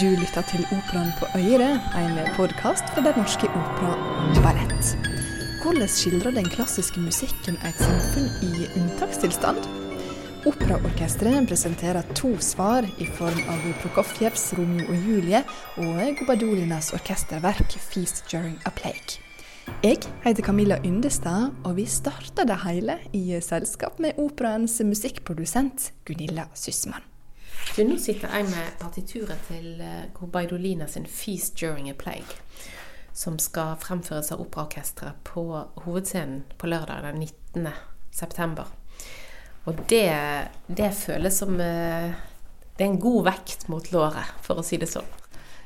Du lytter til Operaen på Øyre, en podkast fra Den norske opera ballett. Hvordan skildrer den klassiske musikken et samfunn i unntakstilstand? Operaorkesteret presenterer to svar i form av Prokofjevs 'Romeo og Julie' og Gobadolinas orkesterverk 'Feast During a Plague'. Jeg heter Camilla Yndestad, og vi starter det hele i selskap med operaens musikkprodusent Gunilla Syssmann. Du, nå sitter jeg med partituret til Gobaidolina sin 'Feast During a Plague', som skal fremføres av Operaorkesteret på hovedscenen på lørdag den 19. september. Og det, det føles som Det er en god vekt mot låret, for å si det sånn.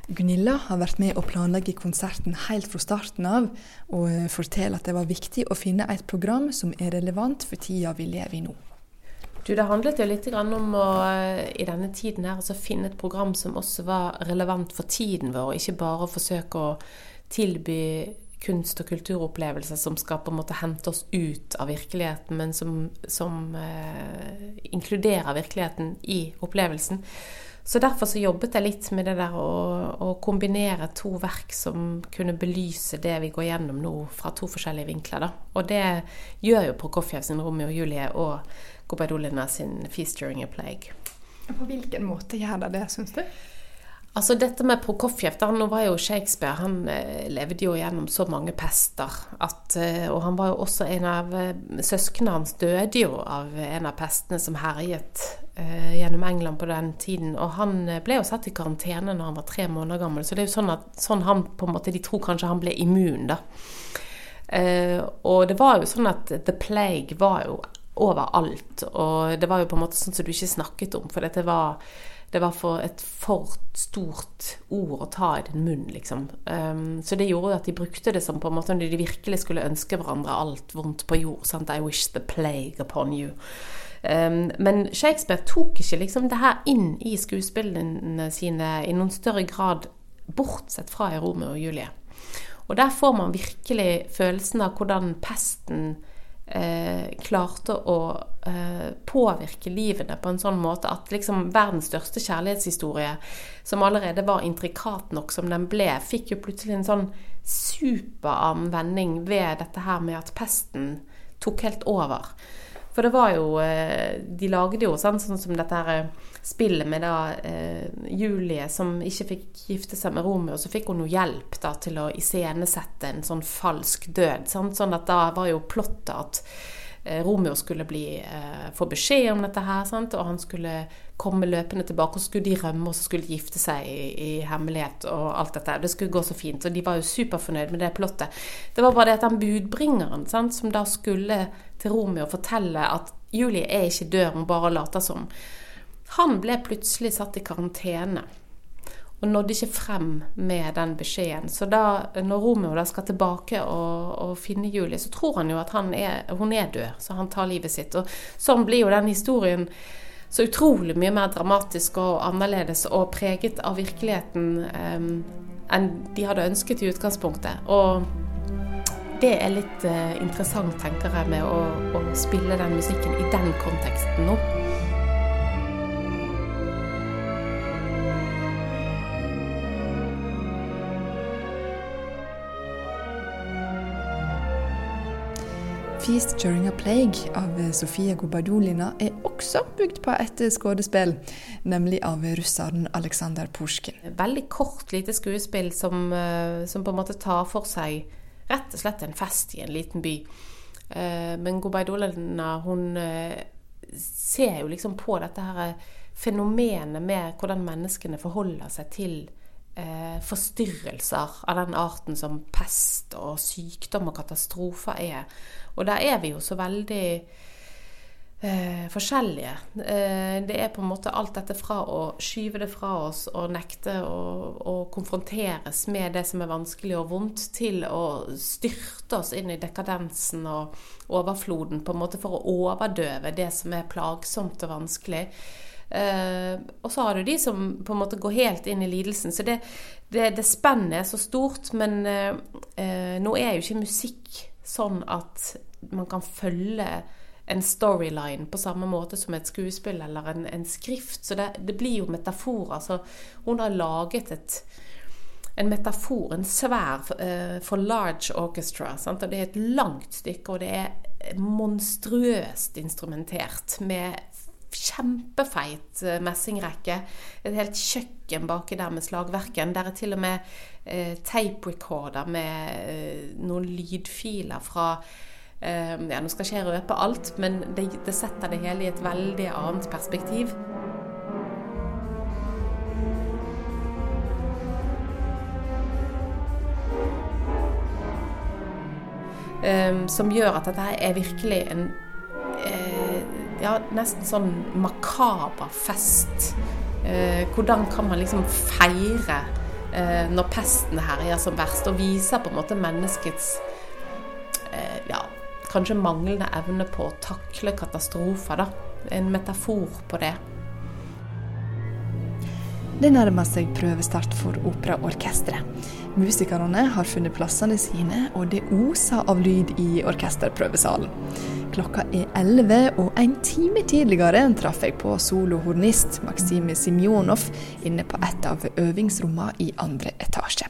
Gunilla har vært med å planlegge konserten helt fra starten av, og forteller at det var viktig å finne et program som er relevant for tida vi lever i nå. Du, Det handlet jo litt om å i denne tiden her, altså finne et program som også var relevant for tiden vår, og ikke bare forsøke å tilby kunst- og kulturopplevelser som skal på en måte hente oss ut av virkeligheten, men som, som eh, inkluderer virkeligheten i opplevelsen. Så derfor så jobbet jeg litt med det der å, å, kombinere to verk som kunne belyse det vi går gjennom nå fra to forskjellige vinkler. Da. Og det gjør jo Prokofjev sin 'Romeo og Julie' og Gobadolina sin 'Feast During a Plague'. På hvilken måte gjør det det, syns du? Altså dette med Prokofjev, da, nå var jo Shakespeare Han eh, levde jo gjennom så mange pester. At, eh, og han var jo også en av eh, Søsknene hans døde jo av en av pestene som herjet uh, gjennom England på den tiden. Og han ble jo satt i karantene når han var tre måneder gammel. Så det er jo sånn at sånn han på en måte, de tror kanskje han ble immun, da. Uh, og det var jo sånn at The Plague var jo overalt. Og det var jo på en måte sånn som du ikke snakket om, for dette var, det var for et for stort ord å ta i din munn, liksom. Um, så det gjorde at de brukte det som på en måte når de virkelig skulle ønske hverandre alt vondt på jord. Sant? I wish the plague upon you. Um, men Shakespeare tok ikke liksom det her inn i skuespillene sine i noen større grad, bortsett fra i Romeo og Julie. Og der får man virkelig følelsen av hvordan pesten eh, klarte å eh, påvirke livene på en sånn måte at liksom verdens største kjærlighetshistorie, som allerede var intrikat nok som den ble, fikk jo plutselig en sånn superarm vending ved dette her med at pesten tok helt over. For det var jo De lagde jo sånn, sånn som dette her spillet med da eh, Julie som ikke fikk gifte seg med Romeo, så fikk hun noe hjelp da til å iscenesette en sånn falsk død. Sant? Sånn at da var jo plottet at eh, Romeo skulle bli, eh, få beskjed om dette her, sant? og han skulle komme løpende tilbake, og så skulle de rømme, og så skulle gifte seg i, i, hemmelighet og alt dette. Det skulle gå så fint, og de var jo superfornøyd med det plottet. Det var bare det at den budbringeren sant, som da skulle til Romeo fortelle at Julie er ikke død, hun bare later som. Han ble plutselig satt i karantene og nådde ikke frem med den beskjeden. Så da, når Romeo da skal tilbake og, og finne Julie, så tror han jo at han er, hun er død, så han tar livet sitt. Og sånn blir jo den historien så utrolig mye mer dramatisk og annerledes og preget av virkeligheten um, enn de hadde ønsket i utgangspunktet. Og det er litt uh, interessant, tenker jeg, med å, å spille den musikken i den konteksten nå. Feast During a Plague av Sofia Gubadolina er også bygd på et skuespill, nemlig av russeren Aleksandr Pusjkin. Veldig kort, lite skuespill som, eh, som, på en måte tar for seg rett og slett en fest i en liten by. Eh, men Gubadolina hun eh, ser jo liksom på dette her fenomenet med hvordan menneskene forholder seg til forstyrrelser av den arten som pest og sykdom og katastrofer er. Og der er vi jo så veldig eh, forskjellige. Eh, det er på en måte alt dette fra å skyve det fra oss og nekte å, konfronteres med det som er vanskelig og vondt, til å styrte oss inn i dekadensen og overfloden på en måte for å overdøve det som er plagsomt og vanskelig. Uh, og så har du de som på en måte går helt inn i lidelsen. Så det, det, det spennet er så stort. Men uh, uh, nå er jo ikke musikk sånn at man kan følge en storyline på samme måte som et skuespill eller en, en skrift. Så det, det, blir jo metaforer. Så hun har laget et, en metafor, en svær, uh, for large orchestra. Sant? Og det er et langt stykke, og det er monstrøst instrumentert med kjempefeit uh, messingrekke. Et helt kjøkken baki der med slagverken. Der er til og med eh, tape recorder med noen lydfiler fra eh, ja, nå skal ikke jeg røpe alt, men det, det setter det hele i et veldig annet perspektiv. Um, som gjør at dette er virkelig en ja, nesten sånn makaber fest. Eh, hvordan kan man liksom feire eh, når pesten herjer som verst, og viser på en måte menneskets ja, kanskje manglende evne på å takle katastrofer. da. En metafor på det. Det nærmer seg prøvestart for operaorkesteret. Musikerne har funnet plassene sine, og det oser av lyd i orkesterprøvesalen. Klokka er elleve, og en time tidligere traff jeg på solohornist Maksime Simjonov inne på et av øvingsrommene i andre etasje.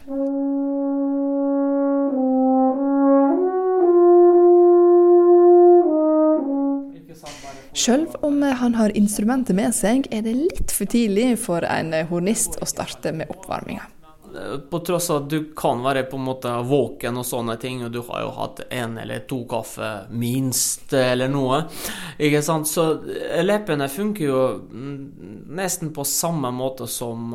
Sjøl om han har instrumentet med seg, er det litt for tidlig for en hornist å starte med oppvarminga. På tross av at du kan være på en måte våken og sånne ting, og du har jo hatt én eller to kaffe minst, eller noe, ikke sant, så leppene funker jo nesten på samme måte som,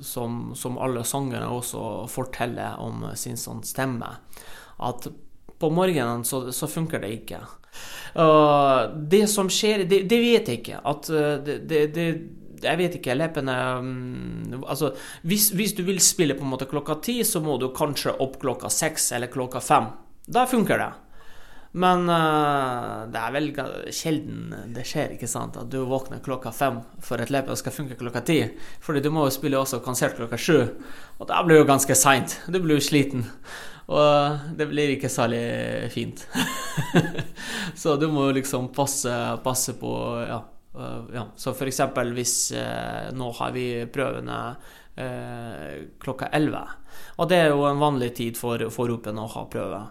som, som alle sangerne også forteller om sin sånn stemme. At på morgenen så, så funker det ikke. Og det som skjer, det, det, vet jeg ikke. At det, det, det, Jeg vet ikke. Leppene um, Altså, hvis, hvis, du vil spille på en måte klokka ti, så må du kanskje opp klokka seks eller klokka fem. Da funker det. Men uh, det er vel sjelden det skjer, ikke sant, at du våkner klokka fem for at løpet skal funke klokka ti. Fordi du må jo spille også konsert klokka sju, og da blir jo ganske seint. Du blir jo sliten. Og det blir ikke særlig fint. så du må liksom passe, passe på ja, uh, ja. Så for eksempel hvis uh, Nå har vi prøvene uh, klokka 11. Og det er jo en vanlig tid for, for Open å ha prøve.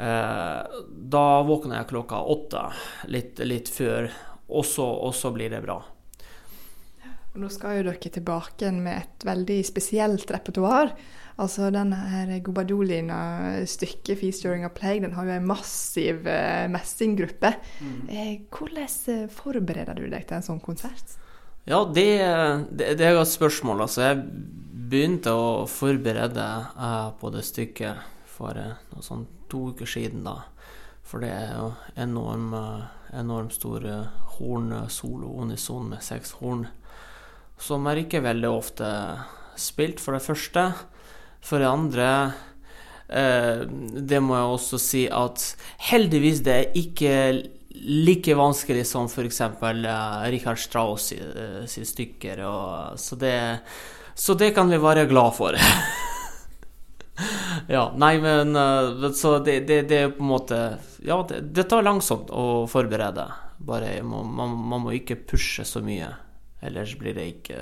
da våkner jeg klokka åtte, litt, litt før, og så blir det bra. Nå skal jo dere tilbake med et veldig spesielt repertoar. Altså denne her Gobadolina-stykket 'Feast During a Plague' den har jo en massiv eh, messinggruppe. Mm. Eh, hvordan eh, forbereder du deg til en sånn konsert? Ja, det, det, det er et spørsmål. Altså, jeg begynte å forberede eh, på det stykket for noe sånn to uker siden, da. For det er jo enorm, enormt stor horn-solo, unison med seks horn, som er ikke veldig ofte spilt, for det første. For det andre eh, Det må jeg også si at heldigvis det er ikke like vanskelig som f.eks. Uh, Richard Strauss uh, sine stykker. Og, så, det, så, det, kan vi være glad for. ja, nei, men Så det, det, det, er på en måte Ja, det, det tar langsomt å forberede. Bare man, man, man må ikke pushe så mye. Ellers blir det ikke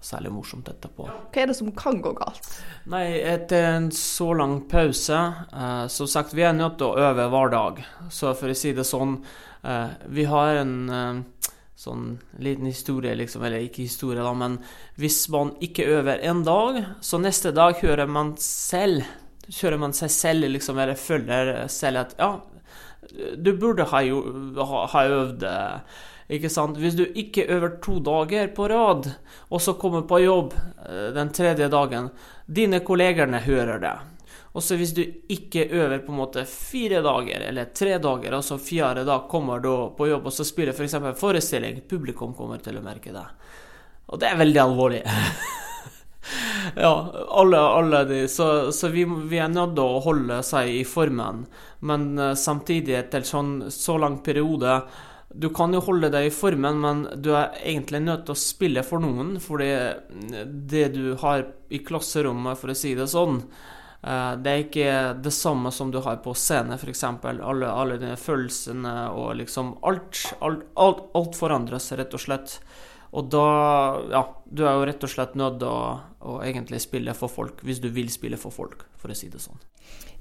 særlig morsomt etterpå. Hva er det som kan gå galt? Nei, etter en så lang pause eh, Som sagt, vi er nødt til å øve hver dag. Så for å si det sånn eh, Vi har en eh, sånn liten historie, liksom, eller ikke historie, da, men hvis man ikke øver en dag, så neste dag hører man selv Kjører man seg selv, liksom, eller føler selv at ja, du burde ha, ha, ha øvd. det. ikke sant? Hvis du ikke øver to dager på rad, og så kommer på jobb eh, den tredje dagen, dine kollegerne hører det. Og så hvis du ikke øver på en måte fire dager eller tre dager, og så fjerde dag kommer du på jobb og så spiller f.eks. For forestilling, publikum kommer til å merke det. Og det er veldig alvorlig. ja, alle, alle de Så, så vi, vi, er nødt til å holde seg i formen, men uh, samtidig etter sånn så lang periode du kan jo holde deg i formen, men du er egentlig nødt til å spille for noen. Fordi det du har i klasserommet, for å si det sånn, Eh, det er ikke det samme som du har på scene, f.eks. Alle, alle de følelsene og liksom alt, alt, alt, alt forandres, rett og slett. Og da Ja, du er jo rett og slett nødt til å, å, egentlig spille for folk, hvis du vil spille for folk, for å si det sånn.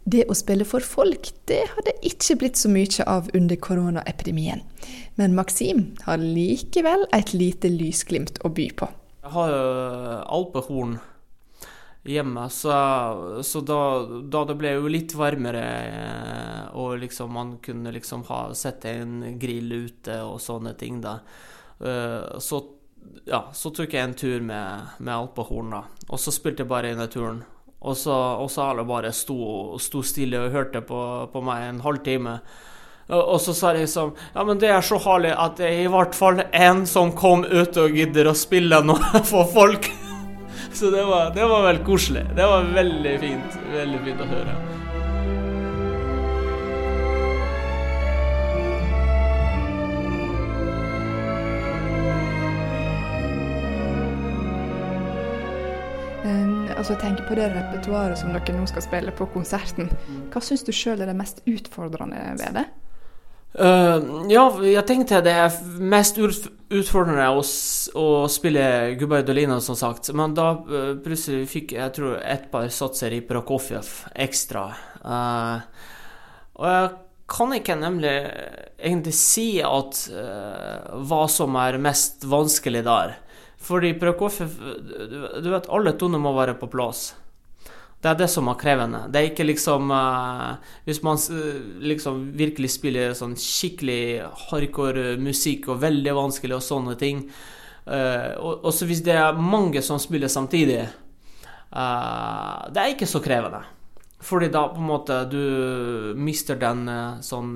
Det å spille for folk, det hadde ikke blitt så mye av under koronaepidemien. Men Maxim har likevel et lite lysglimt å by på. Jeg har jo alpehorn hjemme, så, så da, da, det ble jo litt varmere, eh, og liksom man kunne liksom ha sette en grill ute og sånne ting, da, eh, så ja, så tok jeg en tur med, med alpehorn, da. Og så spilte jeg bare inn i turen. Og så, og så alle bare sto, sto, stille og hørte på, på meg en halvtime. Og, så sa de liksom Ja, men det er så herlig at det er i hvert fall en som kom ut og gidder å spille noe for folk. Så det var, det var vel koselig. Det var veldig fint. Veldig fint å høre. Altså tenker på det repertoaret som dere nå skal spille på konserten. Hva syns du sjøl er det mest utfordrende ved det? Uh, ja, jeg tenkte det er mest utfordrende å, å spille Gubba Dolina, som sagt. Men da uh, plutselig fikk jeg tror et par satser i Prokofjev ekstra. Uh, og jeg kan ikke nemlig egentlig si at hva som er mest vanskelig der. Fordi Prokofjev Du vet, alle toner må være på plass. Det er det som er krevende. Det er ikke liksom uh, Hvis man uh, liksom virkelig spiller sånn skikkelig hardcore musikk og veldig vanskelig og sånne ting uh, Og så hvis det er mange som spiller samtidig Det er ikke så krevende. Fordi da på en måte du mister den sånn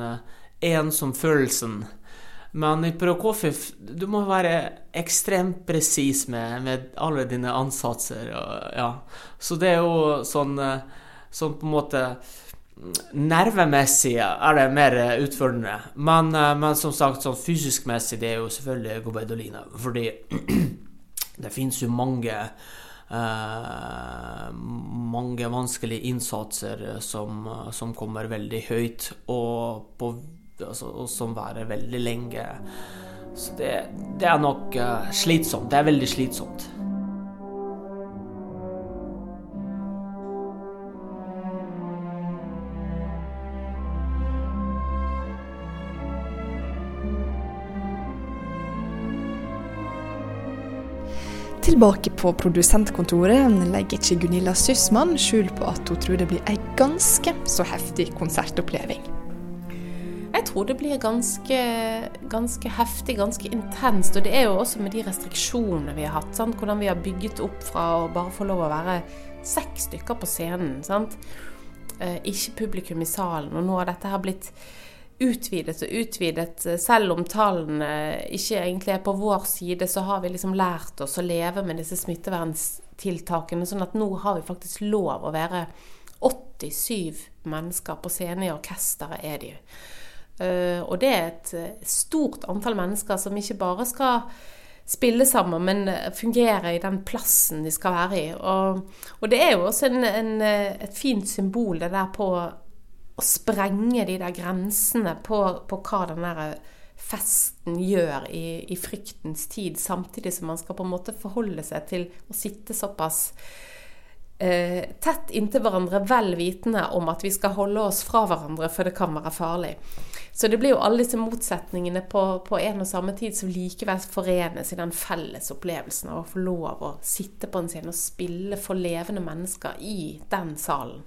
ensom følelsen men i Prokofjev du må være ekstremt presis med, med, alle dine ansatser. Og, ja. Så det er jo sånn, eh, sånn på en måte Nervemessig er det mer utfordrende. Men, eh, men som sagt, sånn fysiskmessig det er jo selvfølgelig Gobedolina. Fordi det fins jo mange Uh, mange vanskelige innsatser som, som, kommer veldig høyt, og på altså, som varer veldig lenge. Så det, det er nok uh, slitsomt. Det er veldig slitsomt. Tilbake på produsentkontoret legger ikke Gunilla Syssmann skjul på at hun tror det blir ei ganske så heftig konsertoppleving. Tror det blir ganske, ganske, heftig, ganske intenst. Og det er jo også med de restriksjonene vi har hatt. Sant? Hvordan vi har bygget opp fra å bare få lov å være seks stykker på scenen. Sant? Eh, ikke publikum i salen. Og nå har dette her blitt utvidet og utvidet. Selv om tallene ikke egentlig er på vår side, så har vi liksom lært oss å leve med disse smitteverntiltakene. Sånn at nå har vi faktisk lov å være 87 mennesker på scenen. I orkesteret er de. Eh, og det er et eh, stort antall mennesker som ikke bare skal spille sammen, men fungere i den plassen de skal være i. Og, og det er jo også en, en, et fint symbol, det der på å sprenge de der grensene på, på hva den der festen gjør i, i, fryktens tid, samtidig som man skal på en måte forholde seg til å sitte såpass eh, tett inntil hverandre, vel vitende om at vi skal holde oss fra hverandre, for det kan være farlig. Så det blir jo alle disse motsetningene på, på en og samme tid som likevel forenes i den felles opplevelsen av å få lov å sitte på en scene og spille for levende mennesker i den salen.